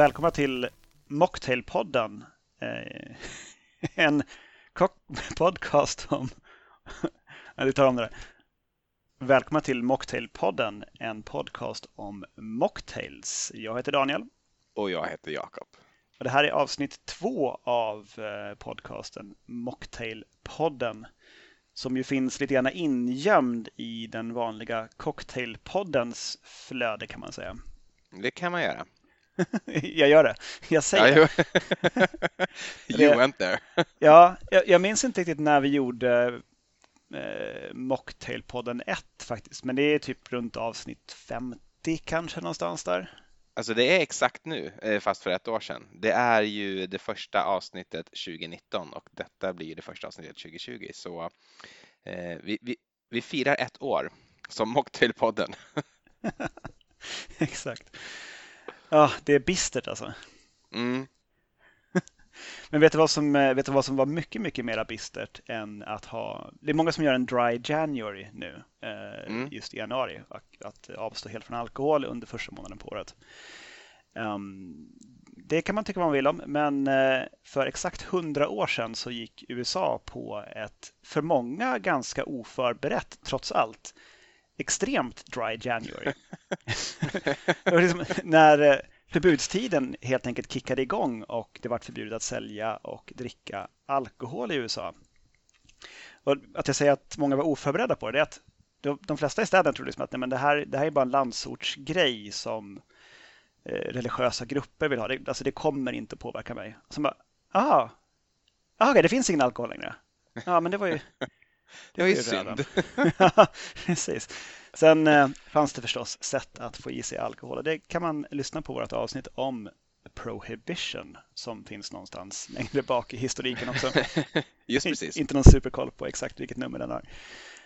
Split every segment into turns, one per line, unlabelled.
välkomna till Mocktailpodden. Eh, en podcast om... vi tar om det där. Välkomna till Mocktailpodden, en podcast om mocktails. Jag heter Daniel.
Och jag heter Jakob.
Och det här är avsnitt två av eh, podcasten Mocktailpodden som ju finns lite grann ingömd i den vanliga cocktailpoddens flöde kan man säga.
Det kan man göra.
jag gör det. Jag säger
det. you went there.
ja, jag, jag, minns inte riktigt när vi gjorde eh, Mocktailpodden 1 faktiskt, men det är typ runt avsnitt 50 kanske någonstans där.
Alltså det är exakt nu, eh, fast för ett år sedan. Det är ju det första avsnittet 2019 och detta blir det första avsnittet 2020. Så eh, vi, vi, vi firar ett år som Mocktailpodden.
exakt. Ja, det är bistert alltså.
Mm.
Men vet du, vad som, eh, vet du vad som var mycket, mycket mer bistert än att ha... Det är många som gör en dry January nu, eh, mm. just i januari. Att, att avstå helt från alkohol under första månaden på året. Um, det kan man tycka vad man vill om, men eh, för exakt hundra år sedan så gick USA på ett, för många ganska oförberett, trots allt, extremt dry January. liksom, när eh, förbudstiden helt enkelt kickade igång och det var förbjudet att sälja och dricka alkohol i USA. Och att jag säger att många var oförberedda på det, är att de flesta i städerna trodde liksom att nej, men det, här, det här är bara en landsortsgrej som eh, religiösa grupper vill ha. Det, alltså det kommer inte påverka mig. Så bara, aha, aha okay, det finns ingen alkohol längre. Ja, men det var ju...
Det var ju synd.
precis. Sen eh, fanns det förstås sätt att få i sig alkohol och det kan man lyssna på vårt avsnitt om Prohibition som finns någonstans längre bak i historiken också.
Just precis.
Inte någon superkoll på exakt vilket nummer den har.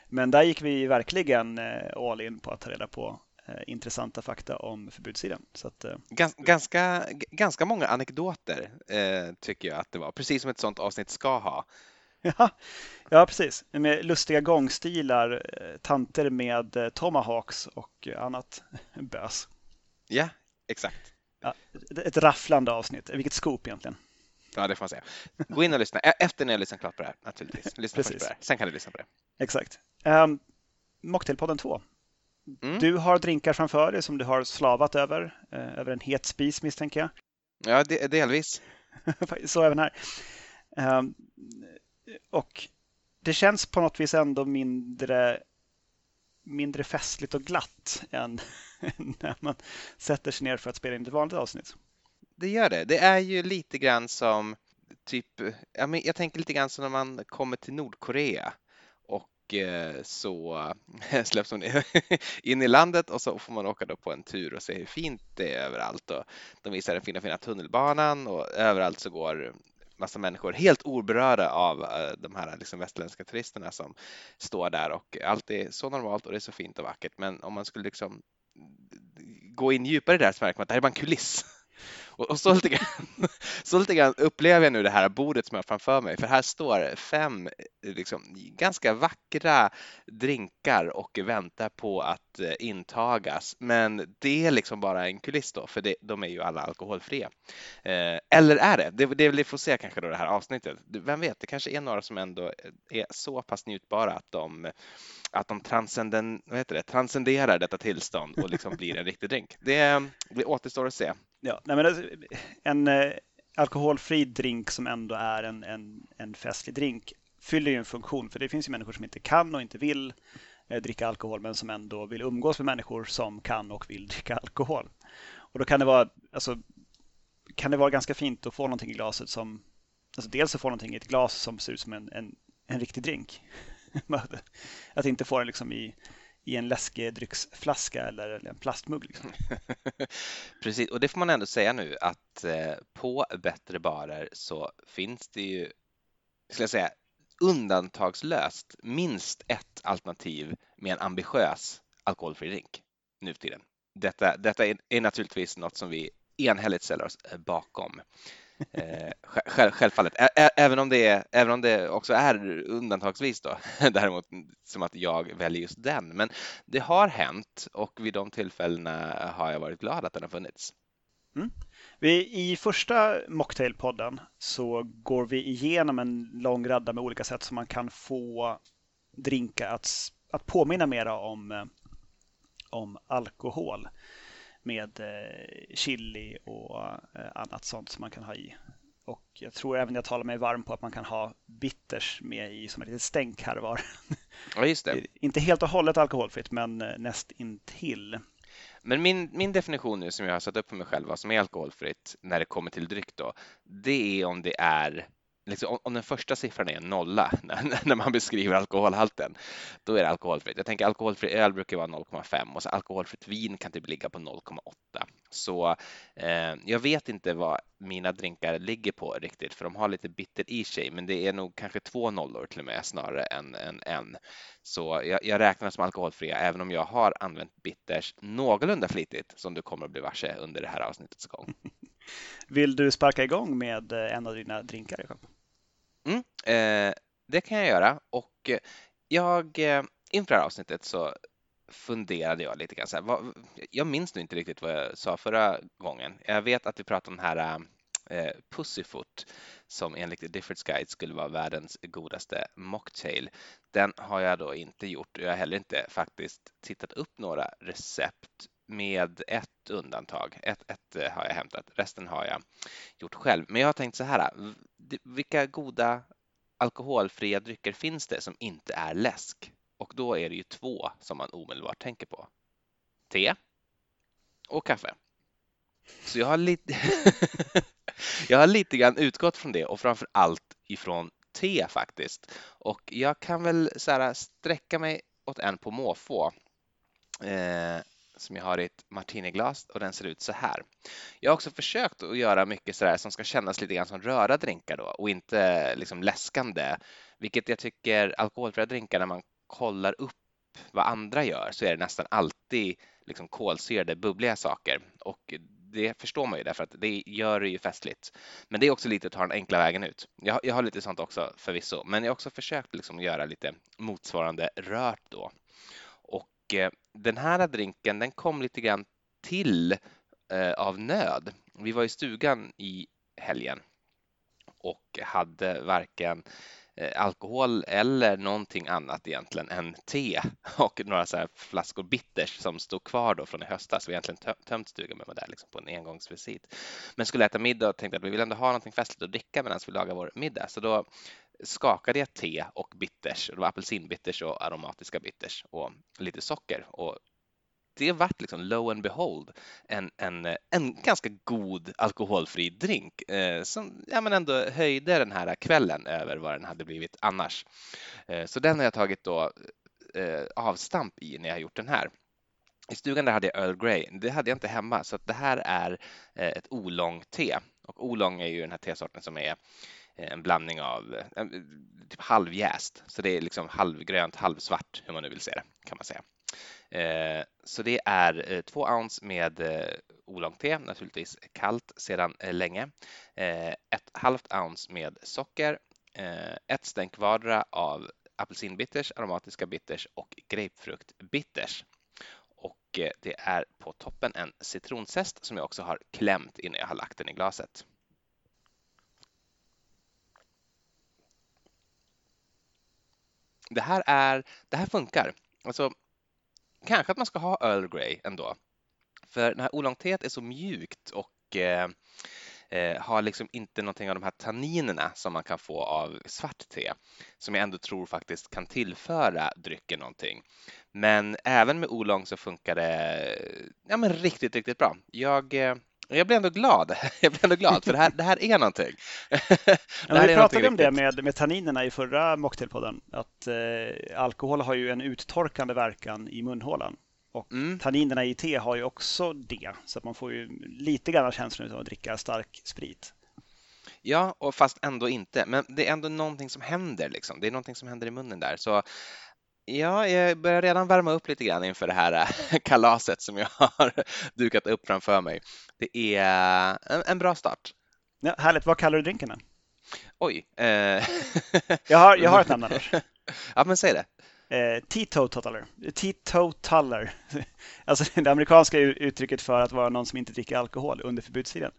Men där gick vi verkligen eh, all in på att ta reda på eh, intressanta fakta om förbudssidan. Så att, eh,
Gans, ganska, ganska många anekdoter eh, tycker jag att det var, precis som ett sånt avsnitt ska ha.
Ja, ja, precis. Med lustiga gångstilar, eh, tanter med eh, tomahawks och annat bös.
Ja, exakt.
Ja, ett rafflande avsnitt. Vilket scoop egentligen.
Ja, det får man säga. Gå in och lyssna efter när jag lyssnat klart på det här, naturligtvis. Lyssna Precis. först på det här. Sen kan du lyssna på det.
Exakt. Um, Mocktailpodden 2. Mm. Du har drinkar framför dig som du har slavat över, eh, över en het spis misstänker jag.
Ja, de delvis.
Så även här. Um, och det känns på något vis ändå mindre, mindre festligt och glatt än när man sätter sig ner för att spela in ett vanligt avsnitt.
Det gör det. Det är ju lite grann som typ, jag tänker lite grann som när man kommer till Nordkorea och eh, så släpps man in i landet och så får man åka då på en tur och se hur fint det är överallt. Och de visar den fina, fina tunnelbanan och överallt så går massa människor helt oberörda av eh, de här liksom västerländska turisterna som står där och allt är så normalt och det är så fint och vackert. Men om man skulle liksom mm, gå in djupare där så märker man att det här är bara en kuliss. Och, och så, lite grann, så lite grann upplever jag nu det här bordet som jag har framför mig, för här står fem liksom, ganska vackra drinkar och väntar på att eh, intagas. Men det är liksom bara en kuliss då, för det, de är ju alla alkoholfria. Eh, eller är det? Det, det vi får se kanske då det här avsnittet. Vem vet, det kanske är några som ändå eh, är så pass njutbara att de att de transcenden, vad heter det, transcenderar detta tillstånd och liksom blir en riktig drink. Det, det återstår att se.
Ja, nej men en eh, alkoholfri drink som ändå är en, en, en festlig drink fyller ju en funktion för det finns ju människor som inte kan och inte vill eh, dricka alkohol men som ändå vill umgås med människor som kan och vill dricka alkohol. Och då kan det vara, alltså, kan det vara ganska fint att få någonting i glaset som, alltså dels att få någonting i ett glas som ser ut som en, en, en riktig drink att inte få den liksom i i en läskedrycksflaska eller en plastmugg. Liksom.
Precis, och det får man ändå säga nu att eh, på bättre barer så finns det ju, ska jag säga, undantagslöst minst ett alternativ med en ambitiös alkoholfri drink nu för tiden. Detta, detta är, är naturligtvis något som vi enhälligt ställer oss eh, bakom. Eh, själv, självfallet, Ä även om, det är, även om det också är undantagsvis då, däremot som att jag väljer just den. Men det har hänt och vid de tillfällena har jag varit glad att den har funnits.
Mm. Vi, I första Mocktail-podden så går vi igenom en lång radda med olika sätt som man kan få drinkar att, att påminna mera om, eh, om alkohol med eh, chili och eh, annat sånt som man kan ha i. Och jag tror även jag talar mig varm på att man kan ha bitters med i som ett litet stänk här och var.
Ja, just det.
Inte helt och hållet alkoholfritt, men näst intill.
Men min, min definition nu som jag har satt upp för mig själv vad som är alkoholfritt när det kommer till dryck då, det är om det är Liksom, om den första siffran är en nolla när, när man beskriver alkoholhalten, då är det alkoholfritt. Jag tänker alkoholfri öl brukar vara 0,5 och så alkoholfritt vin kan typ ligga på 0,8. Så eh, jag vet inte vad mina drinkar ligger på riktigt, för de har lite bitter i sig, men det är nog kanske två nollor till och med snarare än, en. en. Så jag, jag räknar som alkoholfria, även om jag har använt bitters någorlunda flitigt, som du kommer att bli varse under det här avsnittets gång.
Vill du sparka igång med eh, en av dina drinkar, Jacob?
Mm, eh, det kan jag göra och eh, jag eh, inför det här avsnittet så funderade jag lite grann så här, vad, jag minns nu inte riktigt vad jag sa förra gången. Jag vet att vi pratade om den här eh, eh Pussyfoot som enligt The Difference Guide skulle vara världens godaste mocktail. Den har jag då inte gjort och jag har heller inte faktiskt tittat upp några recept med ett undantag. Ett, ett eh, har jag hämtat, resten har jag gjort själv. Men jag har tänkt så här, vilka goda alkoholfria drycker finns det som inte är läsk? Och då är det ju två som man omedelbart tänker på. Te och kaffe. Så jag har lite, jag har lite grann utgått från det och framför allt ifrån te faktiskt. Och jag kan väl så här, sträcka mig åt en på måfå. Eh, som jag har i ett martiniglas och den ser ut så här. Jag har också försökt att göra mycket sådär som ska kännas lite grann som röda drinkar då och inte liksom läskande, vilket jag tycker alkoholfria drinkar när man kollar upp vad andra gör så är det nästan alltid liksom kolsyrade, bubbliga saker och det förstår man ju därför att det gör det ju festligt. Men det är också lite att ta den enkla vägen ut. Jag, jag har lite sånt också förvisso, men jag har också försökt liksom göra lite motsvarande rört då. Och eh, den här drinken den kom lite grann till eh, av nöd. Vi var i stugan i helgen och hade varken eh, alkohol eller någonting annat egentligen än te och några så här flaskor bitters som stod kvar då från i höstas. Vi har egentligen tömt stugan med där liksom på en engångsvisit. Men skulle äta middag och tänkte att vi vill ändå ha någonting festligt att dricka medan vi lagar vår middag. Så då skakade jag te och bitters. Det var apelsinbitters och aromatiska bitters och lite socker och det vart liksom low and behold en, en, en ganska god alkoholfri drink eh, som ja, men ändå höjde den här kvällen över vad den hade blivit annars. Eh, så den har jag tagit då eh, avstamp i när jag har gjort den här. I stugan där hade jag Earl Grey. Det hade jag inte hemma, så att det här är eh, ett oolong-te. Och oolong är ju den här tesorten som är eh, Eh, en blandning av eh, eh, typ halvjäst, så det är liksom halvgrönt, halvsvart, hur man nu vill se det, kan man säga. Eh, så det är eh, två ounce med eh, oolong-te, naturligtvis kallt sedan länge. Ett halvt ounce med socker, ett stänk vardera av apelsinbitters, aromatiska bitters och grapefruktbitters. Och det är på toppen en citronzest som jag också har klämt innan jag har lagt den i glaset. Det här, är, det här funkar. Alltså, kanske att man ska ha Earl Grey ändå. För den här oolongteet är så mjukt och eh, eh, har liksom inte någonting av de här tanninerna som man kan få av svart te, som jag ändå tror faktiskt kan tillföra drycken någonting. Men även med oolong så funkar det ja, men riktigt, riktigt bra. Jag eh, jag blir ändå glad. Jag blir ändå glad för det här, det här är någonting.
ja, vi pratade om det med, med tanninerna i förra Mocktailpodden. Att eh, alkohol har ju en uttorkande verkan i munhålan. Och mm. tanninerna i te har ju också det. Så att man får ju lite grann känslan av att dricka stark sprit.
Ja, och fast ändå inte. Men det är ändå någonting som händer. Liksom. Det är någonting som händer i munnen där. Så Ja, jag börjar redan värma upp lite grann inför det här äh, kalaset som jag har dukat upp framför mig. Det är en, en bra start.
Ja, härligt. Vad kallar du drinken?
Oj. Eh...
jag, har, jag har ett namn annars.
Ja, men säg det.
eh, teetotaler. Teetotaler. Alltså det amerikanska uttrycket för att vara någon som inte dricker alkohol under förbudstiden.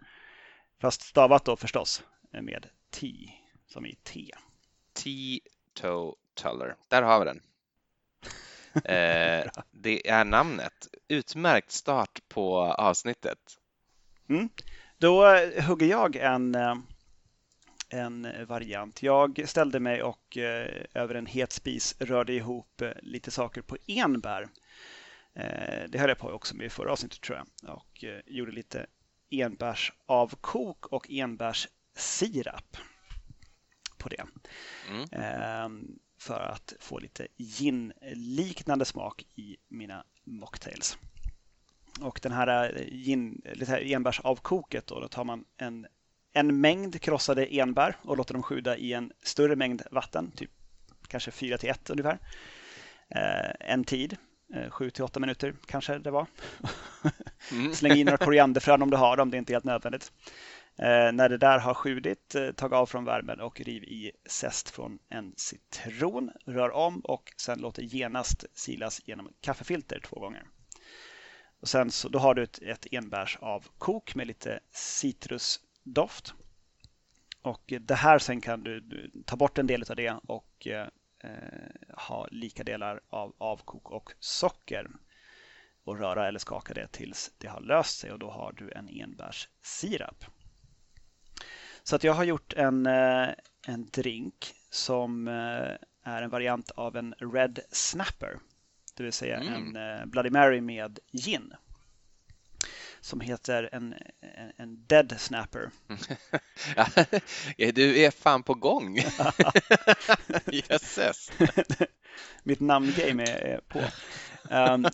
Fast stavat då förstås med T, som i te.
Teetotaler. Där har vi den. Eh, det är namnet. Utmärkt start på avsnittet.
Mm. Då hugger jag en, eh, en variant. Jag ställde mig och eh, över en het spis rörde ihop lite saker på enbär. Det höll jag på också med i förra avsnittet tror jag och gjorde lite enbärsavkok och enbärssirap på det. Mm. För att få lite gin-liknande smak i mina mocktails. Och den här, eh, gin, lite enbärsavkoket då, då tar man en, en mängd krossade enbär och låter dem sjuda i en större mängd vatten, typ kanske 4 till 1 ungefär. Eh, en tid, eh, 7 till 8 minuter kanske det var. Mm. Släng in några korianderfrön om du har dem, det är inte helt nödvändigt. Eh, när det där har sjudit, eh, tag av från värmen och riv i zest från en citron. Rör om och sen låt det genast silas genom kaffefilter två gånger. Och sen så, då har du ett, ett enbärsavkok med lite citrusdoft. Och det här sen kan du, du ta bort en del av det och eh, eh, ha lika delar av avkok och socker och röra eller skaka det tills det har löst sig och då har du en enbärssirap. Så att jag har gjort en, eh, en drink som eh, är en variant av en Red Snapper. Det vill säga mm. en eh, Bloody Mary med gin. Som heter en, en, en Dead Snapper.
du är fan på gång! Jösses!
Mitt namngame är på. Um,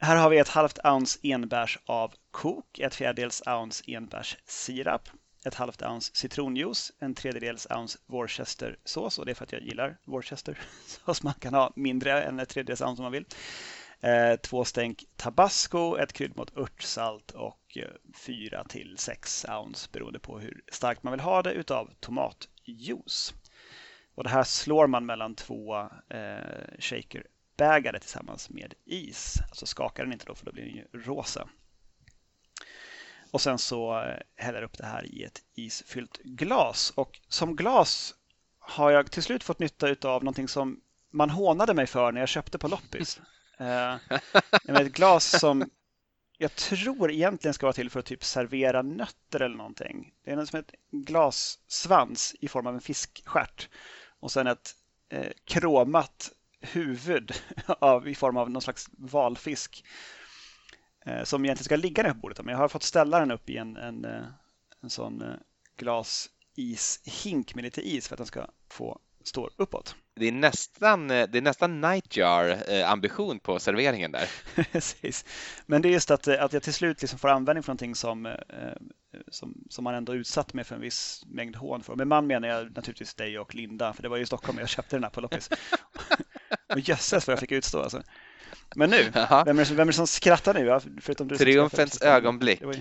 här har vi ett halvt ounce enbärs av kok, ett fjärdedels ounce enbärssirap, ett halvt ounce citronjuice, en tredjedels ounce Worcestersås och det är för att jag gillar Worcestersås. Man kan ha mindre än ett tredjedels ounce om man vill. Eh, två stänk tabasco, ett kryddmått örtsalt och eh, fyra till sex ounce beroende på hur starkt man vill ha det utav tomatjuice. Och det här slår man mellan två eh, shakerbägare tillsammans med is. Alltså skakar den inte då för då blir den ju rosa. Och sen så eh, häller upp det här i ett isfyllt glas. Och som glas har jag till slut fått nytta av någonting som man hånade mig för när jag köpte på loppis. Eh, ett glas som jag tror egentligen ska vara till för att typ servera nötter eller någonting. Det är som ett glassvans i form av en fiskstjärt och sen ett eh, kromat huvud av, i form av någon slags valfisk som egentligen ska ligga ner på bordet. Men jag har fått ställa den upp i en, en, eh, en sån eh, glasishink med lite is för att den ska få stå uppåt.
Det är nästan, det är nästan nightjar-ambition på serveringen där.
Precis. Men det är just att, att jag till slut liksom får användning för någonting som, som, som man ändå utsatt mig för en viss mängd hån för. Med man menar jag naturligtvis dig och Linda, för det var i Stockholm jag köpte den här på loppis. och jösses vad jag fick utstå alltså. Men nu, vem är, det, vem är det som skrattar nu?
Förutom du Triumfens ögonblick. Ju...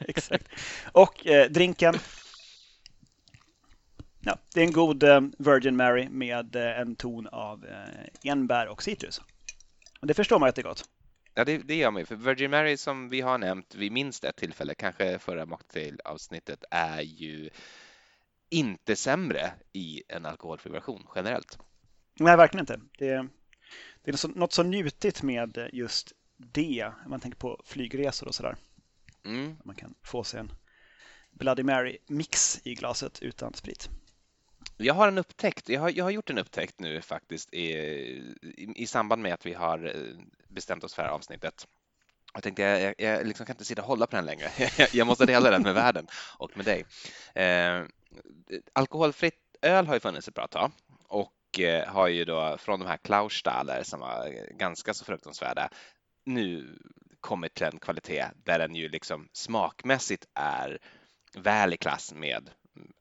Exakt. Och eh, drinken. Ja, det är en god eh, Virgin Mary med eh, en ton av eh, enbär och citrus. Och det förstår man att det är gott.
Ja, det, det gör man ju. För Virgin Mary som vi har nämnt vid minst ett tillfälle, kanske förra mocktail-avsnittet, är ju inte sämre i en alkoholfri version generellt.
Nej, verkligen inte. Det, det är något så njutigt med just det. Man tänker på flygresor och sådär. Mm. Man kan få sig en Bloody Mary-mix i glaset utan sprit.
Jag har en upptäckt. Jag har, jag har gjort en upptäckt nu faktiskt i, i, i samband med att vi har eh, bestämt oss för det här avsnittet. Jag tänkte jag, jag liksom kan inte sitta och hålla på den längre. jag måste dela den med världen och med dig. Eh, alkoholfritt öl har ju funnits ett bra tag och Eh, har ju då från de här Klaustaler som var ganska så fruktansvärda nu kommit till en kvalitet där den ju liksom smakmässigt är väl i klass med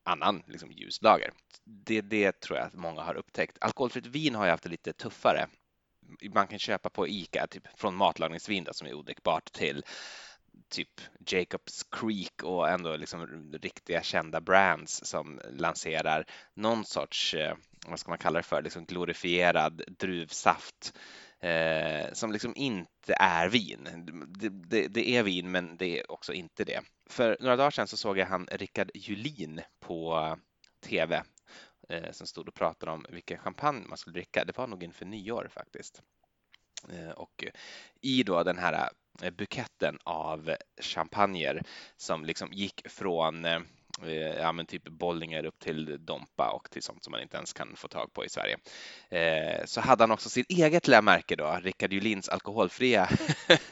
annan liksom ljuslager. Det, det tror jag att många har upptäckt. Alkoholfritt vin har ju haft det lite tuffare. Man kan köpa på ICA typ från matlagningsvin då, som är odrickbart till typ Jacobs Creek och ändå liksom riktiga kända brands som lanserar någon sorts eh, vad ska man kalla det för, liksom glorifierad druvsaft eh, som liksom inte är vin. Det, det, det, är vin, men det är också inte det. För några dagar sedan så såg jag han Rickard Julin på TV eh, som stod och pratade om vilken champagne man skulle dricka. Det var nog inför nyår faktiskt. Eh, och i då den här eh, buketten av champagner som liksom gick från eh, Eh, ja, men typ Bollinger upp till Dompa och till sånt som man inte ens kan få tag på i Sverige. Eh, så hade han också sitt eget lilla märke då, Rickard Julins alkoholfria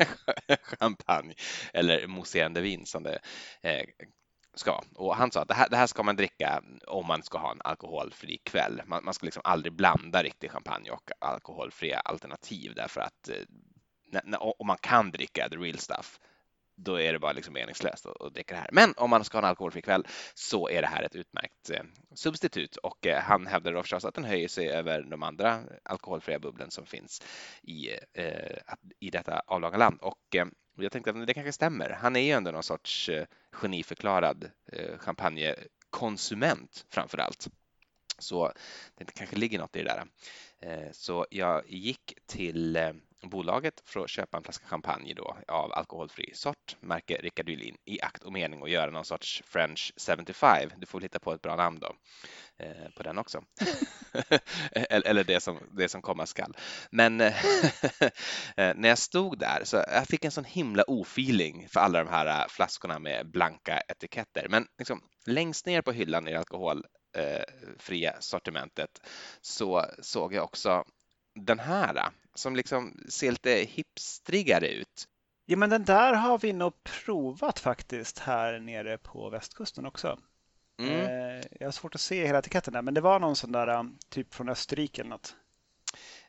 champagne eller mousserande vin som det eh, ska. Och han sa att det här, det här, ska man dricka om man ska ha en alkoholfri kväll. Man, man ska liksom aldrig blanda riktig champagne och alkoholfria alternativ därför att eh, om man kan dricka the real stuff då är det bara liksom meningslöst att, dricka det här. Men om man ska ha en alkoholfri kväll så är det här ett utmärkt eh, substitut och eh, han hävdar då förstås att den höjer sig över de andra alkoholfria bubblen som finns i, eh, i detta avlånga land. Och eh, jag tänkte att det kanske stämmer. Han är ju ändå någon sorts eh, geniförklarad eh, champagnekonsument framför allt. Så det kanske ligger något i det där. Eh, så jag gick till eh, bolaget för att köpa en flaska champagne då av alkoholfri sort, märke Rickard Julin, i akt och mening att göra någon sorts French 75. Du får hitta på ett bra namn då eh, på den också. Eller det som, det som komma skall. Men eh, när jag stod där så jag fick en sån himla ofeeling för alla de här eh, flaskorna med blanka etiketter. Men liksom, längst ner på hyllan i det alkoholfria eh, sortimentet så såg jag också den här som liksom ser lite hipstrigare ut.
Ja, men den där har vi nog provat faktiskt här nere på västkusten också. Mm. Eh, jag har svårt att se hela etiketten där, men det var någon sån där um, typ från Österrike eller något.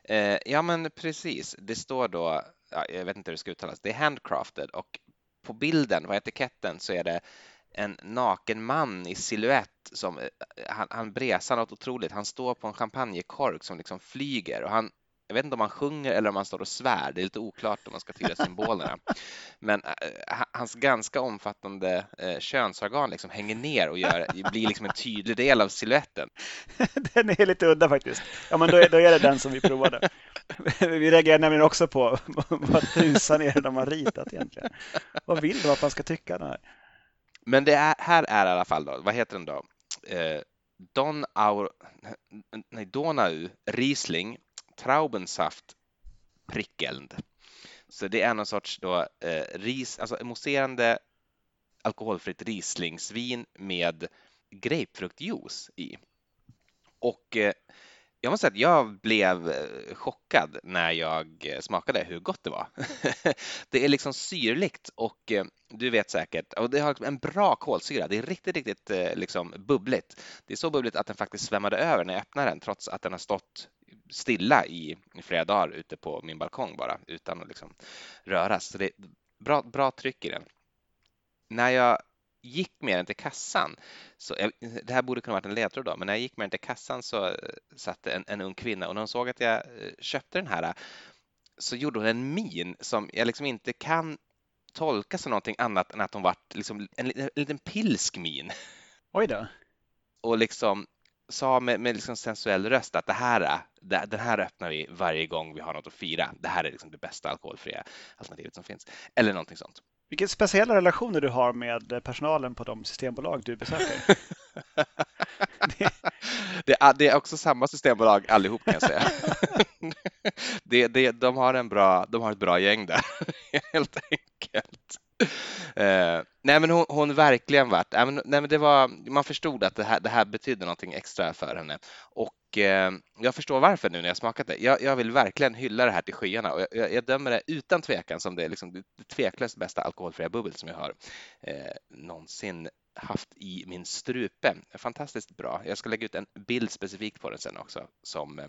Eh, ja, men precis. Det står då, ja, jag vet inte hur det ska uttalas, det är handcrafted och på bilden, på etiketten, så är det en naken man i siluett som eh, han, han bresar något otroligt. Han står på en champagnekork som liksom flyger och han jag vet inte om han sjunger eller om han står och svär. Det är lite oklart om man ska tyda symbolerna. Men äh, hans ganska omfattande äh, könsorgan liksom hänger ner och gör, blir liksom en tydlig del av siluetten.
Den är lite udda faktiskt. Ja, men då är, då är det den som vi provade. Vi reagerar nämligen också på vad tusan är det de har ritat egentligen. Vad vill de att man ska tycka? Den här?
Men det är, här är i alla fall då, vad heter den då? Eh, Don Aur, nej, Donau Riesling Traubensaft prickelnd. Så det är någon sorts då, eh, ris, alltså mousserande alkoholfritt Rieslingsvin med grapefruktjuice i. Och eh, jag måste säga att jag blev eh, chockad när jag eh, smakade hur gott det var. det är liksom syrligt och eh, du vet säkert, och det har liksom en bra kolsyra. Det är riktigt, riktigt liksom bubbligt. Det är så bubbligt att den faktiskt svämmade över när jag öppnade den trots att den har stått stilla i, i flera dagar ute på min balkong bara utan att liksom röras. Så det är bra, bra tryck i den. När jag gick med den till kassan, så, det här borde kunna varit en ledtråd då, men när jag gick med den till kassan så satt en, en ung kvinna och när hon såg att jag eh, köpte den här så gjorde hon en min som jag liksom inte kan tolka som någonting annat än att hon var liksom en, en, en liten pilsk min.
Oj då.
Och liksom sa med, med liksom sensuell röst att det här, det, den här öppnar vi varje gång vi har något att fira. Det här är liksom det bästa alkoholfria alternativet som finns. Eller någonting sånt.
Vilka speciella relationer du har med personalen på de systembolag du besöker.
det, är, det, är också samma systembolag allihop kan jag säga. det, det, de, har en bra, de har ett bra gäng där, helt enkelt. Eh, nej men hon, hon verkligen vart, nej men, nej men det var, man förstod att det här, det här betydde någonting extra för henne och eh, jag förstår varför nu när jag smakat det. Jag, jag vill verkligen hylla det här till skyarna och jag, jag dömer det utan tvekan som det, liksom, det tveklöst bästa alkoholfria bubbel som jag har eh, någonsin haft i min strupe. Fantastiskt bra. Jag ska lägga ut en bild specifikt på den sen också som eh,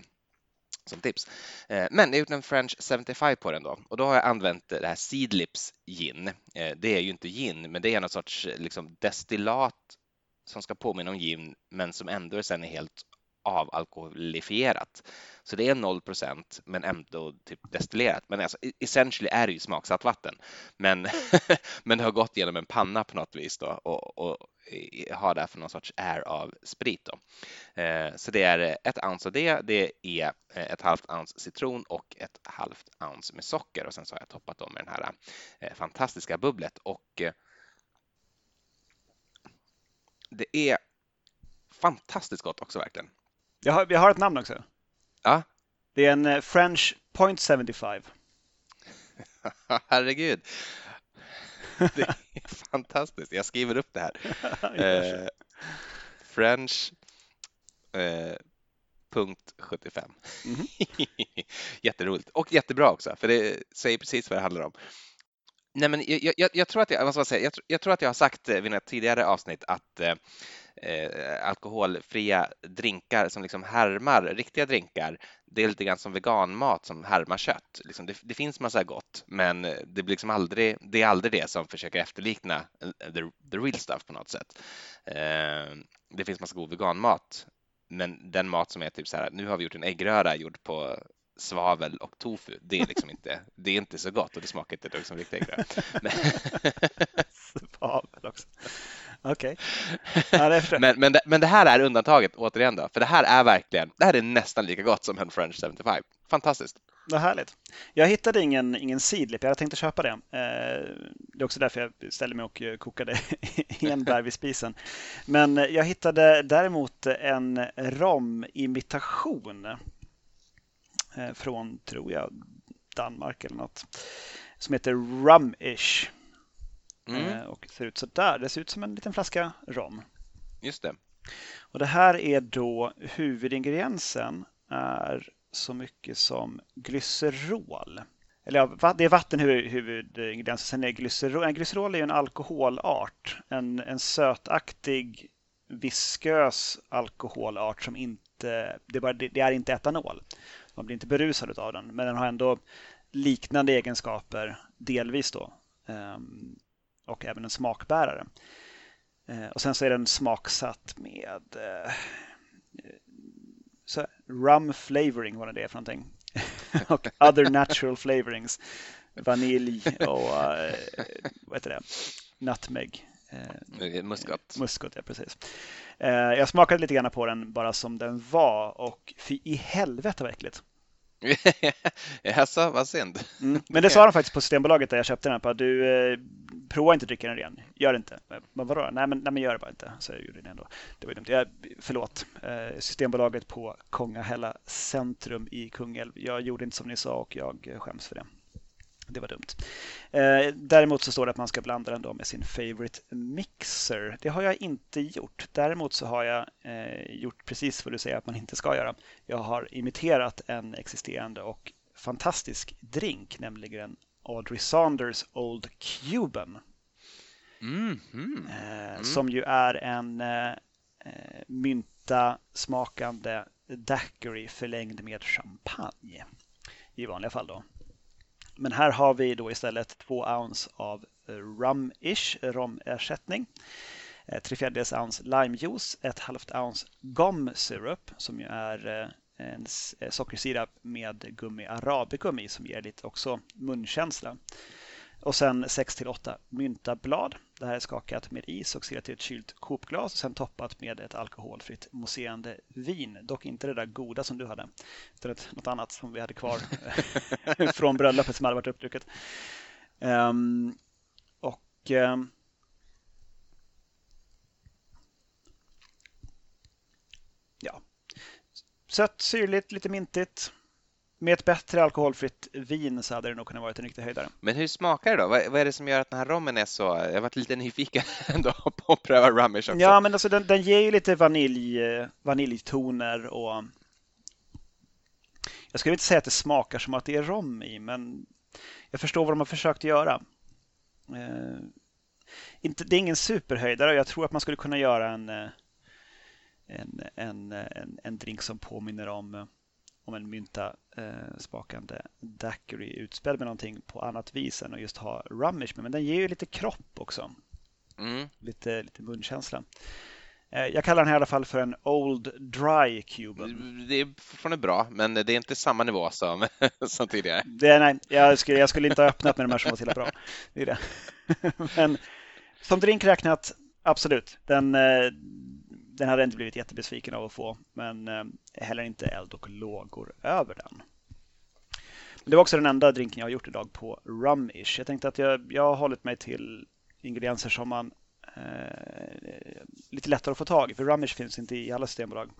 som tips. Eh, men jag har gjort en French 75 på den då och då har jag använt det här Seedlips gin. Eh, det är ju inte gin, men det är någon sorts liksom, destillat som ska påminna om gin, men som ändå sen är helt avalkoholifierat. Så det är 0% men ändå typ destillerat. Men alltså, e- essentially är det ju smaksatt vatten. Men, men det har gått genom en panna på något vis då och, och har därför någon sorts air av sprit. Då. Eh, så det är ett ounce av det. Det är eh, ett halvt ounce citron och ett halvt ounce med socker och sen så har jag toppat dem med den här eh, fantastiska bubblet och eh, det är fantastiskt gott också verkligen.
Jag har, jag har ett namn också.
Ja.
Det är en eh, French Point 75.
Herregud. Det är fantastiskt. Jag skriver upp det här. eh, French eh, punkt 75. Mm. Jätteroligt och jättebra också, för det säger precis vad det handlar om. Nej, men jag, jag, jag tror att jag, jag, säga, jag, jag, tror att jag har sagt eh, vid ett tidigare avsnitt att eh, eh, alkoholfria drinkar som liksom härmar riktiga drinkar, det är lite grann som veganmat som härmar kött. Liksom det, det, finns massa gott, men det blir liksom aldrig, det är aldrig det som försöker efterlikna eh, the, the real stuff på något sätt. Eh, det finns massa god veganmat, men den mat som är typ så här, nu har vi gjort en äggröra gjord på svavel och tofu, det är liksom inte, det är inte så gott och det smakar inte dugg som riktig äggröra.
svavel också. Okej. Okay.
Ja, men, men, det, men det här är undantaget återigen då, för det här är verkligen, det här är nästan lika gott som en French 75. Fantastiskt.
Vad härligt. Jag hittade ingen, ingen sidlip, jag hade tänkt att köpa det. Eh, det är också därför jag ställde mig och kokade enbär vid spisen. Men jag hittade däremot en romimitation eh, från, tror jag, Danmark eller något, som heter Rumish. Mm. Eh, och ser ut så där. Det ser ut som en liten flaska rom.
Just det.
Och det här är då huvudingrediensen är så mycket som glycerol. Eller ja, det är vatten huvudingrediensen. Sen är glycerol. Glycerol är ju en alkoholart. En, en sötaktig viskös alkoholart som inte, det är, bara, det är inte etanol. Man blir inte berusad av den, men den har ändå liknande egenskaper delvis då. Um, och även en smakbärare. Eh, och sen så är den smaksatt med eh, så rum flavoring, vad det är för någonting. och other natural flavorings. Vanilj och uh, vad heter det? Nutmeg.
Muskot.
Muskot, ja precis. Jag smakade lite grann på den bara som den var och fy i helvete vad äckligt.
Jaså, vad synd.
Mm. Men det sa de faktiskt på Systembolaget där jag köpte den. På, du eh, prova inte dricka den igen. Gör det inte. Men vadå? Nej men, nej, men gör det bara inte. Så jag gjorde det ändå. Det var dumt. Jag, förlåt. Eh, Systembolaget på Kongahälla centrum i Kungälv. Jag gjorde inte som ni sa och jag skäms för det. Det var dumt. Eh, däremot så står det att man ska blanda den då med sin favorite mixer. Det har jag inte gjort. Däremot så har jag eh, gjort precis vad du säger att man inte ska göra. Jag har imiterat en existerande och fantastisk drink, nämligen Audrey Saunders Old Cuban.
Mm, mm, mm.
Som ju är en mynta smakande daiquiri förlängd med champagne. I vanliga fall då. Men här har vi då istället två ounce av eh, rum-ish, romersättning. Eh, tre fjärdedels ounce limejuice, ett halvt ounce gum syrup som ju är eh, en eh, sockersirap med gummi arabicum i som ger lite också munkänsla. Och sen 6 8 myntablad. Det här är skakat med is och silat i ett kylt kopglas och sen toppat med ett alkoholfritt mousserande vin. Dock inte det där goda som du hade, utan ett, något annat som vi hade kvar från bröllopet som hade varit uppdrucket. Um, och um, ja, sött, syrligt, lite mintigt. Med ett bättre alkoholfritt vin så hade det nog kunnat vara en riktig höjdare.
Men hur smakar det då? Vad, vad är det som gör att den här rommen är så... Jag har varit lite nyfiken ändå på att pröva Rumish också.
Ja, men alltså den, den ger ju lite vanilj, vaniljtoner och... Jag skulle inte säga att det smakar som att det är rom i, men jag förstår vad de har försökt göra. Eh, inte, det är ingen superhöjdare och jag tror att man skulle kunna göra en, eh, en, en, en, en drink som påminner om om en mynta eh, spakande daiquiri utspädd med någonting på annat vis än att just ha rummish med. Men den ger ju lite kropp också. Mm. Lite, lite munkänsla. Eh, jag kallar den här i alla fall för en Old Dry Cuban.
Det är fortfarande bra, men det är inte samma nivå som, som tidigare.
Det nej, jag skulle, jag skulle inte ha öppnat med de här som var till bra. Det är det. Men som drink räknat, absolut. Den, eh, den hade inte blivit jättebesviken av att få, men eh, heller inte eld och lågor över den. Det var också den enda drinken jag har gjort idag på Rumish. Jag tänkte att jag, jag har hållit mig till ingredienser som man eh, lite lättare att få tag i, för Rumish finns inte i alla systembolag.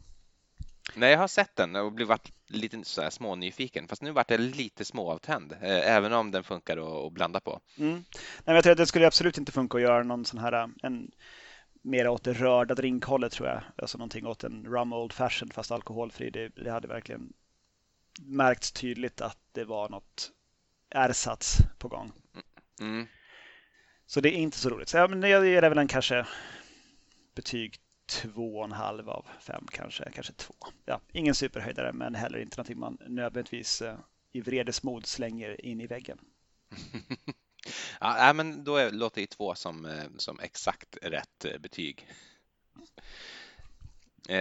Nej, jag har sett den och blivit lite så här smånyfiken, fast nu vart jag lite småavtänd, eh, även om den funkar att blanda på.
Mm. Nej, jag tror att det skulle absolut inte funka att göra någon sån här en mer åt det rörda drinkhållet tror jag. Alltså någonting åt en rum old fashion fast alkoholfri. Det, det hade verkligen märkts tydligt att det var något ersats på gång. Mm. Så det är inte så roligt. Så ja, men jag ger det väl en kanske betyg två och en halv av fem kanske, kanske två. Ja, ingen superhöjdare men heller inte någonting man nödvändigtvis eh, i vredesmod slänger in i väggen.
ja, men då är, låter ju två som, eh, som exakt rätt eh, betyg.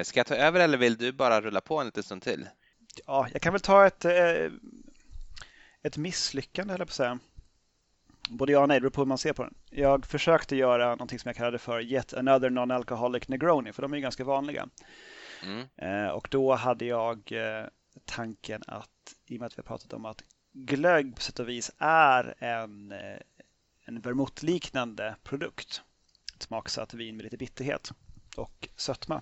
Ska jag ta över eller vill du bara rulla på en liten stund till?
Ja, jag kan väl ta ett, ett misslyckande, eller på att säga både ja och nej, det beror på hur man ser på den. Jag försökte göra någonting som jag kallade för Yet Another Non-Alcoholic Negroni, för de är ju ganska vanliga. Mm. Eh, och då hade jag eh, tanken att, i och med att vi har pratat om att glögg på sätt och vis är en, eh, en vermouthliknande produkt. Ett smaksatt vin med lite bitterhet och sötma.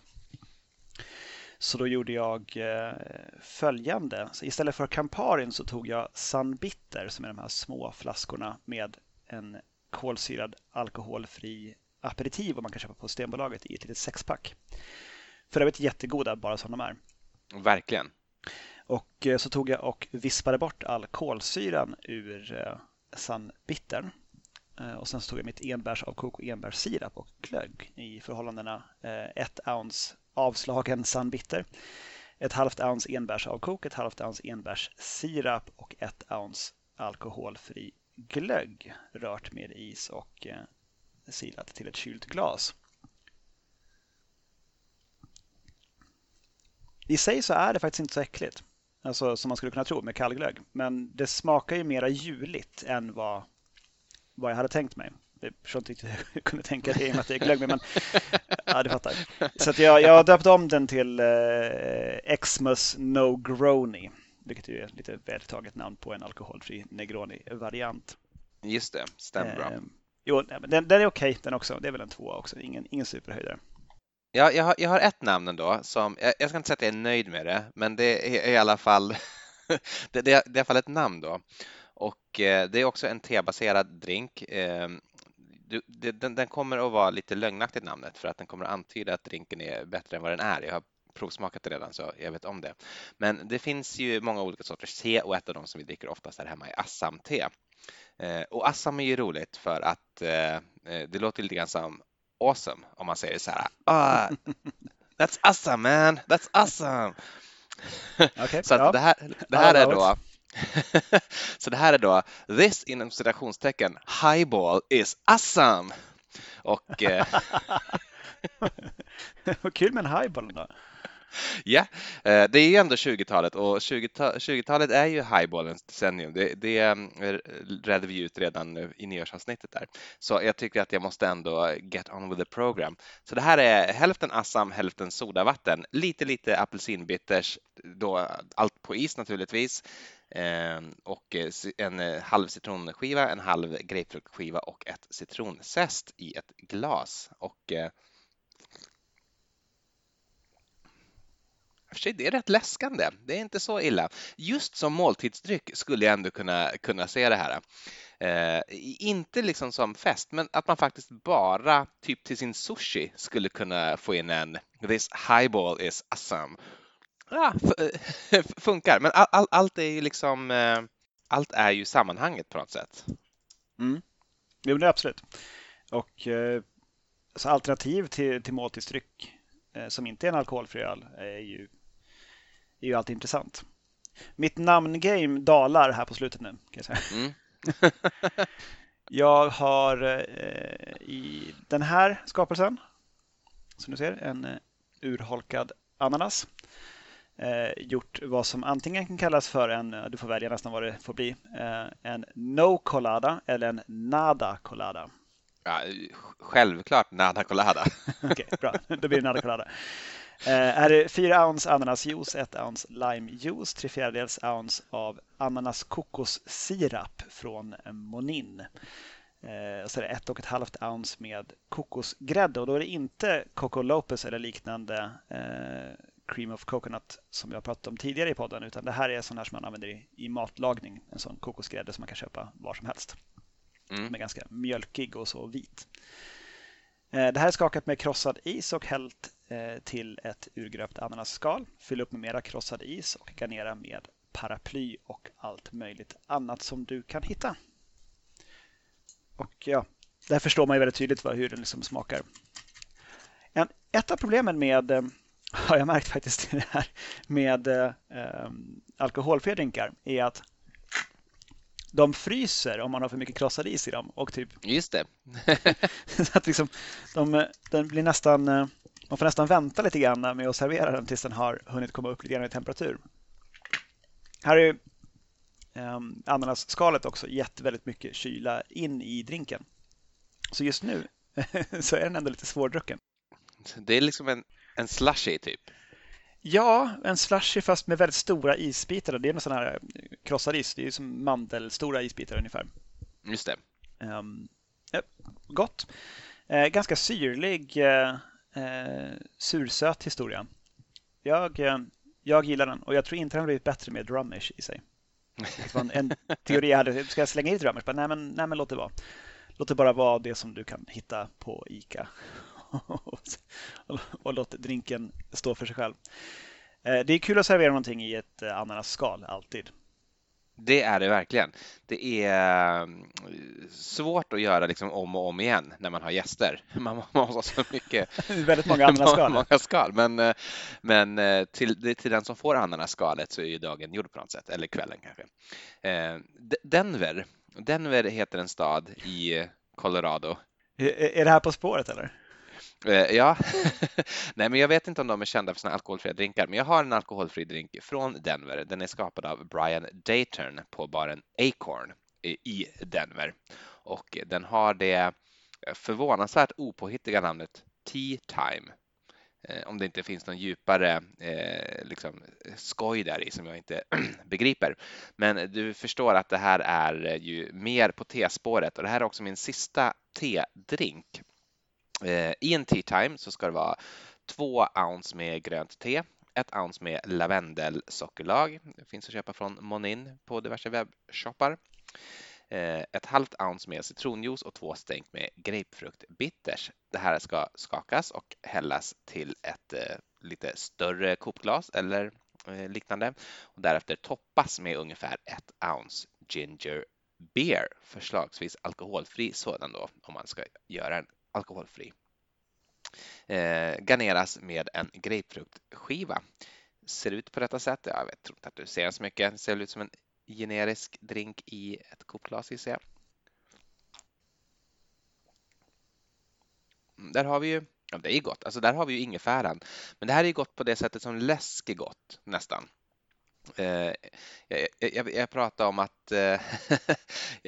Så då gjorde jag eh, följande. Så istället för Camparin så tog jag Sunbitter som är de här små flaskorna med en kolsyrad alkoholfri aperitiv man kan köpa på Stenbolaget i ett litet sexpack. För övrigt jättegoda bara som de är.
Verkligen.
Och eh, så tog jag och vispade bort all kolsyran ur eh, sandbittern. Eh, och sen så tog jag mitt enbärsavkok och enbärssirap och glögg i förhållandena ett ounce avslagen sandbitter, ett halvt ounce enbärsavkok, ett halvt ounce enbärssirap och ett ounce alkoholfri glögg rört med is och silat till ett kylt glas. I sig så är det faktiskt inte så äckligt, alltså som man skulle kunna tro med kallglögg. Men det smakar ju mera juligt än vad, vad jag hade tänkt mig. Jag förstår inte riktigt hur jag kunde tänka det i och med att det är glögg. Men ja, du fattar. Så jag, jag döpte om den till eh, Xmas No Grony. Vilket är ett lite vältaget namn på en alkoholfri Negroni-variant.
Just det, stämmer bra. Eh,
jo, den, den är okej okay, den också. Det är väl en tvåa också. Ingen, ingen superhöjdare.
Ja, jag har, jag har ett namn ändå som, jag, jag ska inte säga att jag är nöjd med det, men det är i alla fall, det, det, det är i alla fall ett namn då. Och eh, det är också en tebaserad drink. Eh, du, den, den, kommer att vara lite lögnaktigt namnet för att den kommer att antyda att drinken är bättre än vad den är. Jag har provsmakat det redan så jag vet om det. Men det finns ju många olika sorters te och ett av dem som vi dricker oftast här hemma är Assam-te. Eh, och Assam är ju roligt för att eh, eh det låter lite grann som awesome om man säger så här. Ah, that's awesome man, that's awesome. Okay, så ja. det här, det här är då så det här är då This inom citationstecken Highball is awesome. Och... Eh...
Vad kul med en highball då.
Ja, yeah. det är ju ändå 20-talet och 20-talet är ju highballens decennium. Det, det eh, redde vi ut redan i nyårsavsnittet där. Så jag tycker att jag måste ändå get on with the program. Så det här är hälften Assam, hälften sodavatten, lite lite apelsinbitters, då allt på is naturligtvis eh, och eh, en halv citronskiva, en halv grapefruktskiva och ett citronzest i ett glas. Och för sig, det är rätt läskande. Det är inte så illa. Just som måltidsdryck skulle jag ändå kunna, kunna se det här. Eh, inte liksom som fest, men att man faktiskt bara typ till sin sushi skulle kunna få in en This highball is awesome. Ja, eh, funkar, men all, all, allt är ju liksom eh, allt är ju sammanhanget på något sätt.
Mm. Jo, det är absolut. Och eh, alltså alternativ till, till måltidsdryck eh, som inte är en alkoholfri öl är ju är ju alltid intressant. Mitt namngame dalar här på slutet nu. Kan jag säga. Mm. jag har eh, i den här skapelsen som du ser, en eh, urholkad ananas. Eh, gjort vad som antingen kan kallas för en, du får välja nästan vad det får bli, eh, en no colada eller en nada colada.
Ja, självklart nada colada.
Okej, okay, bra. Då blir det nada colada. Eh, är det 4 ounce ananasjuice, 1 ounce limejuice, 3 fjärdedels ounce av ananas-kokossirap från Monin. Eh, och så är det 1,5 ounce med kokosgrädde och då är det inte Coco Lopez eller liknande eh, cream of coconut som jag pratat om tidigare i podden utan det här är sån här som man använder i, i matlagning. En sån kokosgrädde som man kan köpa var som helst. Mm. Som är ganska mjölkig och så vit. Det här är skakat med krossad is och hällt till ett urgröpt ananasskal. Fyll upp med mera krossad is och garnera med paraply och allt möjligt annat som du kan hitta. Och ja, där förstår man ju väldigt tydligt hur den liksom smakar. En, ett av problemen med, eh, har jag märkt faktiskt, det här med eh, alkoholfria drinkar är att de fryser om man har för mycket krossad is i dem. Och typ,
Just det.
så att liksom, de, den blir nästan, eh, man får nästan vänta lite grann med att servera den tills den har hunnit komma upp lite grann i temperatur. Här är um, ananasskalet också gett väldigt mycket kyla in i drinken. Så just nu så är den ändå lite svårdrucken.
Det är liksom en, en slushy typ?
Ja, en slushy fast med väldigt stora isbitar. Det är en sån här krossad is. Det är som mandelstora isbitar ungefär.
Just det.
Um, ja, gott. Eh, ganska syrlig, eh, eh, sursöt historia. Jag, eh, jag gillar den och jag tror inte den har blivit bättre med drumish i sig. En, en teori jag hade, ska jag slänga i drumish? nej, men, nej men låt det vara. Låt det bara vara det som du kan hitta på ICA. och låt drinken stå för sig själv. Eh, det är kul att servera någonting i ett eh, ananasskal, alltid.
Det är det verkligen. Det är mm, svårt att göra liksom om och om igen när man har gäster. Man måste ha så mycket.
Väldigt många ananasskal.
många skal. Men, eh, men till, till den som får ananasskalet så är ju dagen gjord på något sätt, eller kvällen kanske. Denver, Denver heter en stad i Colorado.
Är det här På spåret eller?
Eh, ja, nej men jag vet inte om de är kända för sina alkoholfria drinkar, men jag har en alkoholfri drink från Denver. Den är skapad av Brian Dayton på baren Acorn i Denver och den har det förvånansvärt opåhittiga namnet Tea Time. Eh, om det inte finns någon djupare eh, liksom, skoj där i som jag inte begriper. Men du förstår att det här är ju mer på tespåret och det här är också min sista tedrink Eh, Eh, I en tea time så ska det vara två ounce med grönt te, ett ounce med lavendelsockerlag. Det finns att köpa från Monin på diverse webbshoppar. Eh, ett halvt ounce med citronjuice och två stänk med grapefrukt bitters. Det här ska skakas och hällas till ett eh, lite större kopglas eller liknande och därefter toppas med ungefär ett ounce ginger beer, förslagsvis alkoholfri sådan då om man ska göra en alkoholfri. Eh, garneras med en grapefruktskiva. Ser ut på detta sätt. Jag vet, tror inte att du ser den så mycket. Det ser ut som en generisk drink i ett kokglas gissar jag. Mm, där har vi ju, ja det är gott, alltså där har vi ju ingefäran. Men det här är gott på det sättet som läsk är gott nästan. Eh, jag, jag, jag pratade om att eh,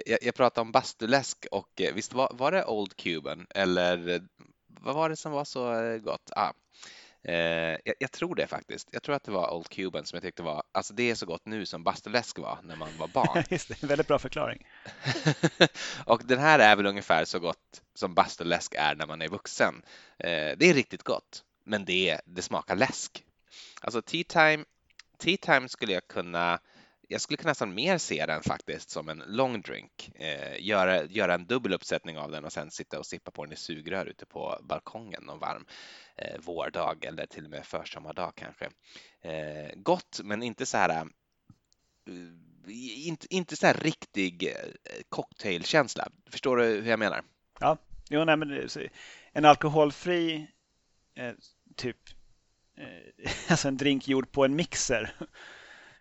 jag, jag pratade om bastuläsk och eh, visst var, var det Old Cuban eller vad var det som var så gott? Ah, jag, jag, tror det faktiskt. Jag tror att det var Old Cuban som jag tyckte var, alltså det är så gott nu som bastuläsk var när man var barn.
Just det, väldigt bra förklaring.
och den här är väl ungefär så gott som bastuläsk är när man är vuxen. Det är riktigt gott, men det, det smakar läsk. Alltså Tea Time Tea Time skulle jag kunna jag skulle kunna nästan mer se den faktiskt som en long drink. Eh, göra, göra en dubbel uppsättning av den och sen sitta och sippa på den i sugrör ute på balkongen någon varm eh, vårdag eller till och med försommardag kanske. Eh, gott, men inte så här eh, inte, inte så här riktig eh, cocktailkänsla. Förstår du hur jag menar?
Ja, jo, nej, men en alkoholfri eh, typ Eh, alltså en drink gjord på en mixer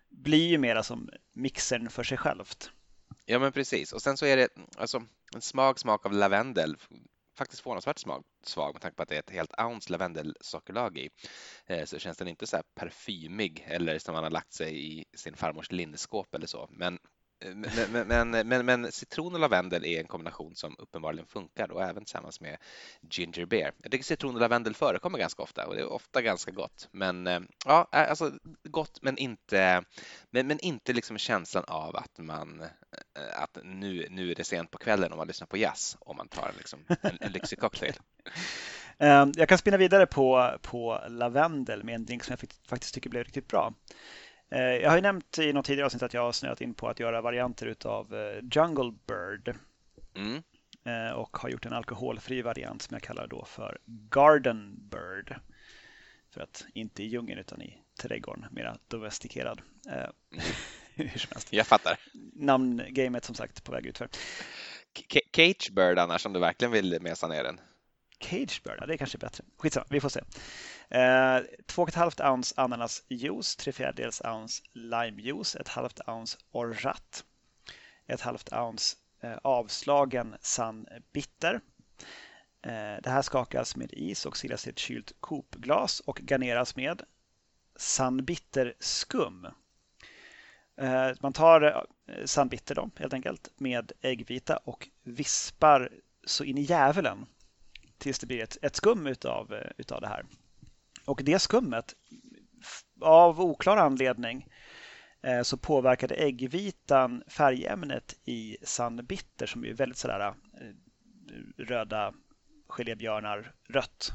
blir ju mera som mixern för sig självt.
Ja men precis och sen så är det alltså en smak, smak av lavendel faktiskt förvånansvärt svag med tanke på att det är ett helt ounce lavendelsockerlag i. Eh, så känns den inte så här parfymig eller som man har lagt sig i sin farmors linneskåp eller så. Men Eh, men, men, men, men, citron och lavendel är en kombination som uppenbarligen funkar och även tillsammans med ginger beer. Jag tycker citron och lavendel förekommer ganska ofta och det är ofta ganska gott. Men eh, ja, eh, alltså gott men inte, men, men inte liksom känslan av att man att nu, nu är det sent på kvällen om man lyssnar på jazz om man tar liksom, en, en lyxig cocktail.
Ehm, jag kan spinna vidare på, på lavendel med en drink som jag faktiskt tycker blev riktigt bra. Eh, jag har ju nämnt i något tidigare avsnitt att jag har snöat in på att göra varianter utav eh, Jungle Bird. Mm. Eh, och har gjort en alkoholfri variant som jag kallar då för Garden Bird. För att inte i djungeln utan i trädgården, mera domestikerad.
Hur som helst. Jag fattar.
Namngamet som sagt på väg utför.
Cage Bird annars om du verkligen vill mesa ner den.
Cagebird, ja, det är kanske bättre. Skitsamma, vi får se. Eh, 2,5 ounce ananasjuice, 3 fjärdedels ounce limejuice, ett halvt ounce orrat, ett halvt ounce eh, avslagen San Bitter. Eh, det här skakas med is och silas i ett kylt kopglas och garneras med San Bitter skum. Eh, man tar eh, San Bitter då, helt enkelt med äggvita och vispar så in i djävulen tills det blir ett, ett skum utav, eh, utav det här. Och det skummet, av oklar anledning, eh, så påverkade äggvitan färgämnet i sandbitter som är väldigt sådär eh, röda gelébjörnar rött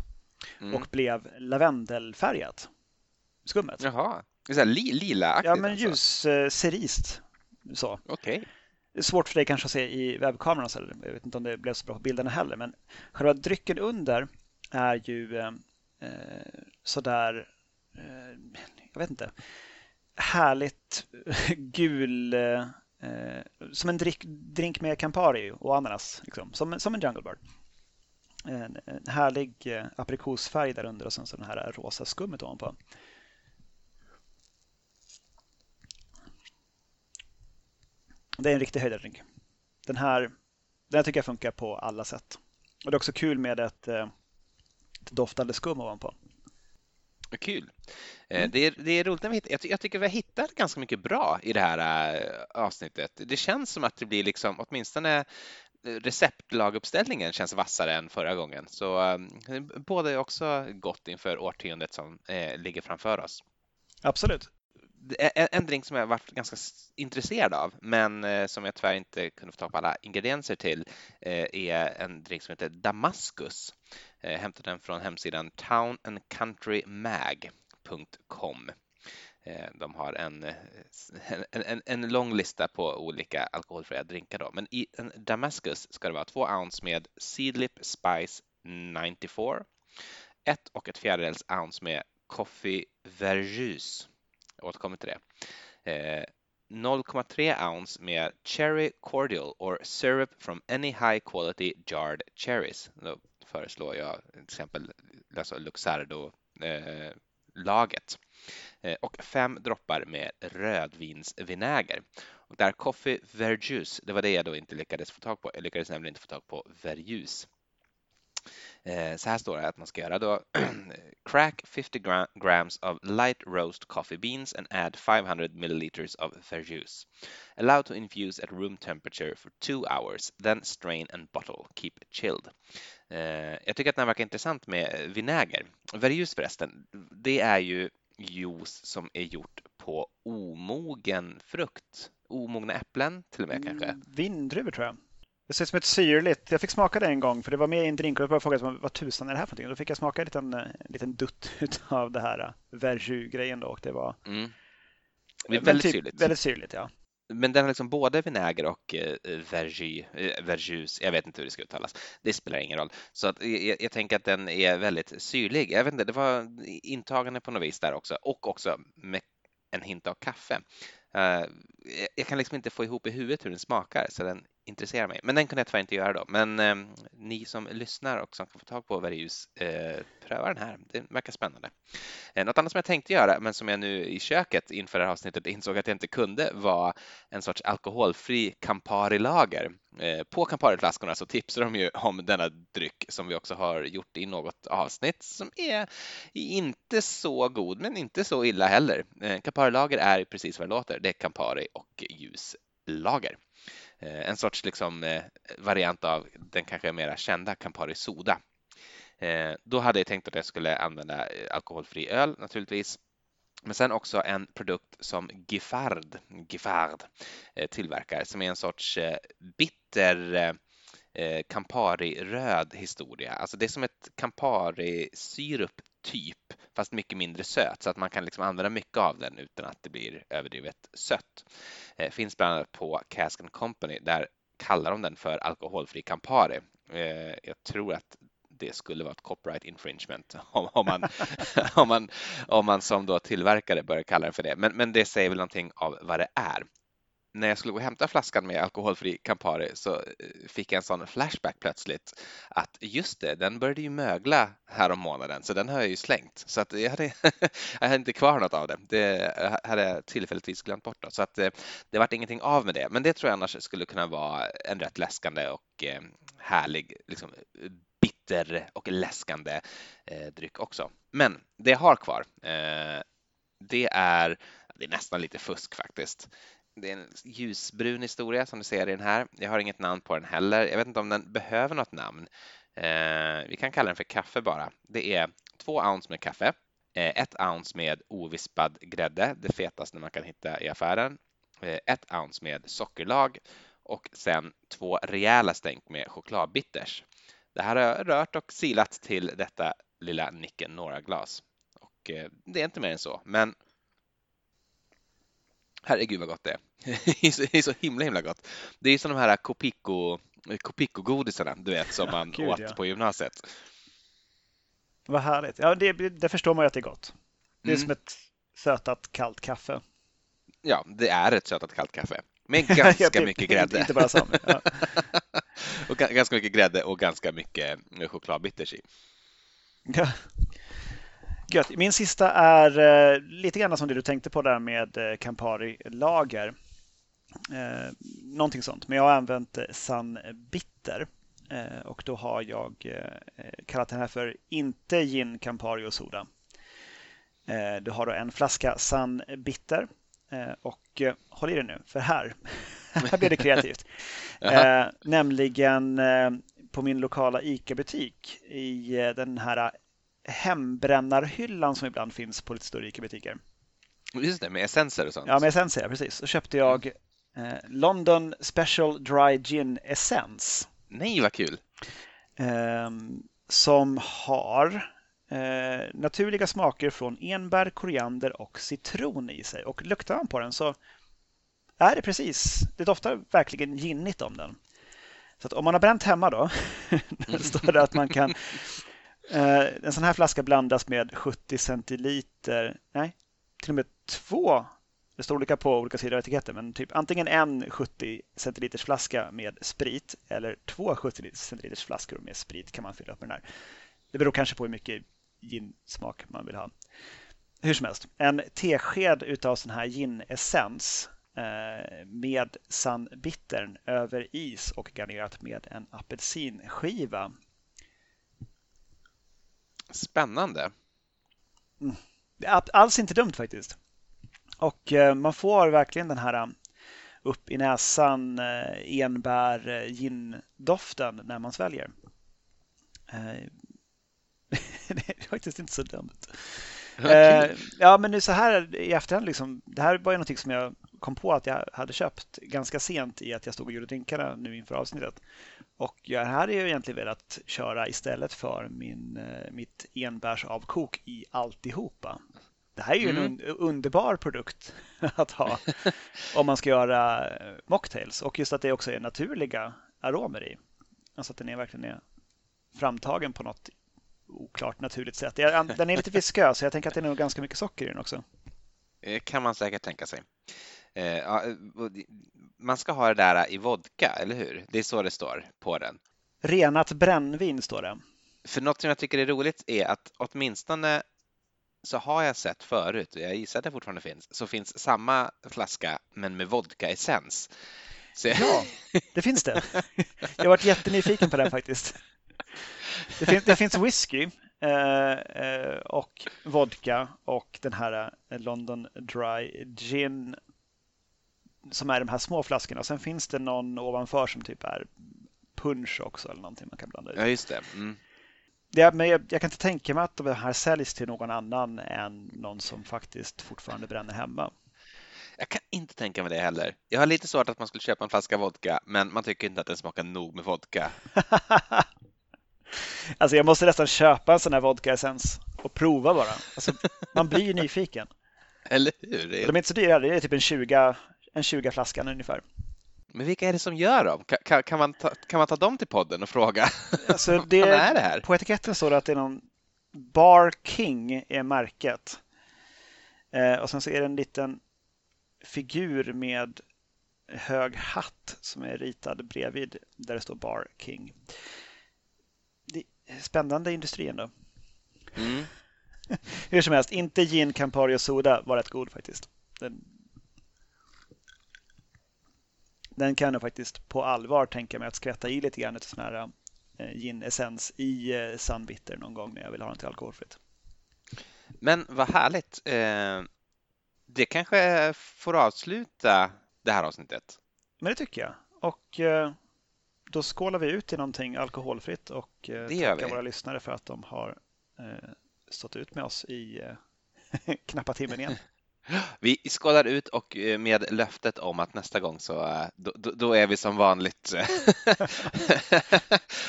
mm. och blev lavendelfärgat. Skummet.
Jaha, det är li lila
Ja, men ljus alltså. cerist. Så.
Okay
svårt för dig kanske att se i webbkameran, så jag vet inte om det blev så bra på bilderna heller, men själva drycken under är ju eh, sådär, eh, jag vet inte, härligt gul, eh, som en drink, drink med Campari och ananas, liksom, som, som en Jungle Bird. En, en härlig eh, aprikosfärg där under och sen så den här rosa skummet ovanpå. Det är en riktig höjdardrink. Den här, den här tycker jag funkar på alla sätt. Och det är också kul med ett, eh, ett doftande skum ovanpå.
Kul. Eh, mm. Det, är, det är roligt när vi hittar, jag, jag tycker vi har hittat ganska mycket bra i det här äh, avsnittet. Det känns som att det blir liksom åtminstone receptlaguppställningen känns vassare än förra gången. Så båda är också gott inför årtiondet som äh, ligger framför oss.
Absolut
en drink som jag varit ganska intresserad av, men eh, som jag tyvärr inte kunde få tag på alla ingredienser till, eh, är en drink som heter Damaskus. Eh, jag hämtade den från hemsidan townandcountrymag.com. Eh, de har eh, en, en, en lång lista på olika alkoholfria drinkar då. men i en Damaskus ska det vara två ounce med Seedlip Spice 94, ett och ett fjärdedels ounce med Coffee Verjus jag återkommer till det. 0,3 ounce med Cherry Cordial or Syrup from any high quality jarred cherries. Då föreslår jag till exempel alltså Luxardo-laget. Eh, eh, och fem droppar med rödvinsvinäger. Och där Coffee Verjuice, det var det jag då inte lyckades få tag på. Jag lyckades nämligen inte få tag på Verjuice. Eh, så här står det att man ska göra då crack 50 grams of light roast coffee beans and add 500 milliliters of verjuice. Allow to infuse at room temperature for two hours, then strain and bottle. Keep chilled. Eh, jag tycker att den här verkar intressant med vinäger. Verjuice förresten, det är ju juice som är gjort på omogen frukt. Omogna äpplen till och med kanske? Mm,
vindruvor tror jag. Det ser ut som ett syrligt. Jag fick smaka det en gång för det var med i en drink och jag frågade vad tusan är det här för någonting? Då fick jag smaka en liten, en liten dutt av det här äh, verjus-grejen då och det var mm.
det är väldigt typ, syrligt.
Väldigt syrligt, ja.
Men den har liksom både vinäger och eh, verjus, eh, verjus, jag vet inte hur det ska uttalas, det spelar ingen roll. Så att jag, jag, tänker att den är väldigt syrlig. Jag vet inte, det var intagande på något vis där också och också med en hint av kaffe. Uh, jag kan liksom inte få ihop i huvudet hur den smakar så den intressera mig. Men den kunde jag tyvärr inte göra då. Men eh, ni som lyssnar och som kan få tag på Verius, eh, pröva den här. Det verkar spännande. Eh, något annat som jag tänkte göra, men som jag nu i köket inför det här avsnittet insåg att jag inte kunde, var en sorts alkoholfri Campari-lager. Eh, på Campari-flaskorna så tipsar de ju om denna dryck som vi också har gjort i något avsnitt som är inte så god, men inte så illa heller. Eh, Campari-lager är precis vad det låter. Det är Campari och ljuslager. lager. Eh, en sorts liksom, eh, variant av den kanske mera kända Campari Soda. Eh, då hade jag tänkt att jag skulle använda alkoholfri öl naturligtvis. Men sen också en produkt som Giffard, Giffard tillverkar som är en sorts bitter Campari-röd historia. Alltså det är som ett Campari-syrup typ, fast mycket mindre söt så att man kan liksom använda mycket av den utan att det blir överdrivet sött. Eh, finns bland annat på Cask Company. Där kallar de den för alkoholfri Campari. Eh, jag tror att det skulle vara ett copyright infringement om, om, man, om, man, om man som då tillverkare börjar kalla den för det. Men, men det säger väl någonting av vad det är när jag skulle gå och hämta flaskan med alkoholfri Campari så eh, fick jag en sån flashback plötsligt att just det, den började ju mögla här om månaden så den har jag ju slängt så att jag hade, jag hade inte kvar något av det. Det eh, hade jag tillfälligtvis glömt bort då. så att eh, det vart ingenting av med det. Men det tror jag annars skulle kunna vara en rätt läskande och härlig liksom, bitter och läskande dryck också. Men det jag har kvar, det är det är nästan lite fusk faktiskt. Det är en ljusbrun historia som du ser i den här. Jag har inget namn på den heller. Jag vet inte om den behöver något namn. Eh, vi kan kalla den för kaffe bara. Det är två ounce med kaffe, eh, ett ounce med ovispad grädde, det fetaste man kan hitta i affären, eh, ett ounce med sockerlag och sen två rejäla stänk med chokladbitters. Det här har jag rört och silat till detta lilla Nicke Nora-glas. Och eh, det är inte mer än så, men Herregud vad gott det är. det är så himla himla gott. Det är som de här Copico, Copico-godisarna, du vet, som man Gud, åt ja. på gymnasiet.
Vad härligt. Ja, det, det förstår man ju att det är gott. Det är mm. som ett sötat kallt kaffe.
Ja, det är ett sötat kallt kaffe. Med ganska mycket grädde.
Inte bara sam, ja.
och ganska mycket grädde och ganska mycket chokladbitters i.
Ja. Gött. Min sista är eh, lite grann som det du tänkte på där med eh, Campari-lager. Eh, någonting sånt. Men jag har använt eh, San Bitter eh, och då har jag eh, kallat den här för inte gin, Campari och soda. Eh, du har då en flaska San Bitter och håll i dig nu, för här, här blir det kreativt. nämligen på min lokala ICA-butik i den här hembrännarhyllan som ibland finns på lite större ICA-butiker.
Just det, med essenser och sånt.
Ja, med essenser, precis. Så köpte jag eh, London Special Dry Gin Essence.
Nej, vad kul!
Eh, som har eh, naturliga smaker från enbär, koriander och citron i sig. Och luktar man på den så är det precis, det doftar verkligen ginnigt om den. Så om man har bränt hemma då, då står det att man kan Eh, en sån här flaska blandas med 70 centiliter, nej, till och med två. Det står olika på olika sidor av etiketten, men typ antingen en 70 centiliters flaska med sprit eller två 70 centiliters flaskor med sprit kan man fylla upp med den här. Det beror kanske på hur mycket ginsmak man vill ha. Hur som helst, en tesked utav sån här ginessens eh, med sandbittern över is och garnerat med en apelsinskiva
Spännande.
Mm. Alls inte dumt faktiskt. Och eh, man får verkligen den här eh, upp i näsan eh, enbär gin-doften när man sväljer. det är faktiskt inte så dumt. Okay. Ja, men nu så här i efterhand, liksom, det här var ju någonting som jag kom på att jag hade köpt ganska sent i att jag stod och gjorde drinkarna nu inför avsnittet. Och jag hade ju egentligen velat köra istället för min, eh, mitt enbärsavkok i alltihopa. Det här är ju mm. en underbar produkt att ha om man ska göra eh, mocktails och just att det också är naturliga aromer i. Alltså att den är verkligen är framtagen på något oklart naturligt sätt. Den är lite viskös så jag tänker att det är nog ganska mycket socker i den också.
kan man säkert tänka sig. Eh, man ska ha det där i vodka, eller hur? Det är så det står på den.
Renat brännvin står det.
För något som jag tycker är roligt är att åtminstone så har jag sett förut, och jag gissar att det fortfarande finns, så finns samma flaska men med vodkaessens.
Jag... Ja, det finns det. Jag har varit jättenyfiken på den faktiskt. Det finns, det finns whisky eh, eh, och vodka och den här eh, London Dry Gin som är de här små flaskorna. Sen finns det någon ovanför som typ är punch också eller någonting man kan blanda
i. Ja, just det. Mm.
det men jag, jag, kan inte tänka mig att de här säljs till någon annan än någon som faktiskt fortfarande bränner hemma.
Jag kan inte tänka mig det heller. Jag har lite svårt att man skulle köpa en flaska vodka, men man tycker inte att den smakar nog med vodka.
alltså jag måste nästan köpa en sån här vodka-essens och prova bara. Alltså, man blir ju nyfiken.
Eller hur? De
är inte så dyra, det är typ en 20, en 20 flaskan ungefär.
Men vilka är det som gör dem? Kan, kan, man, ta, kan man ta dem till podden och fråga?
Alltså det, Vad är det här? På etiketten står det att det är någon Bar King är märket. Eh, och sen så är det en liten figur med hög hatt som är ritad bredvid där det står Bar King. Spännande industri ändå. Mm. Hur som helst, inte gin, Campari och soda var rätt god faktiskt. Den, den kan jag faktiskt på allvar tänka mig att skvätta i lite grann av sån här eh, gin-essens i eh, Sunbitter någon gång när jag vill ha något alkoholfritt.
Men vad härligt. Eh, det kanske får avsluta det här avsnittet.
Men det tycker jag. Och då skålar vi ut i någonting alkoholfritt och tackar våra lyssnare för att de har stått ut med oss i knappa timmen igen.
Vi skålar ut och eh, med löftet om att nästa gång så eh, då, då är vi som vanligt.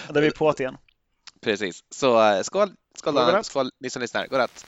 då är vi på igen.
Precis, så eh, skål, skål, skål, skål ni som lyssnar. Godnatt.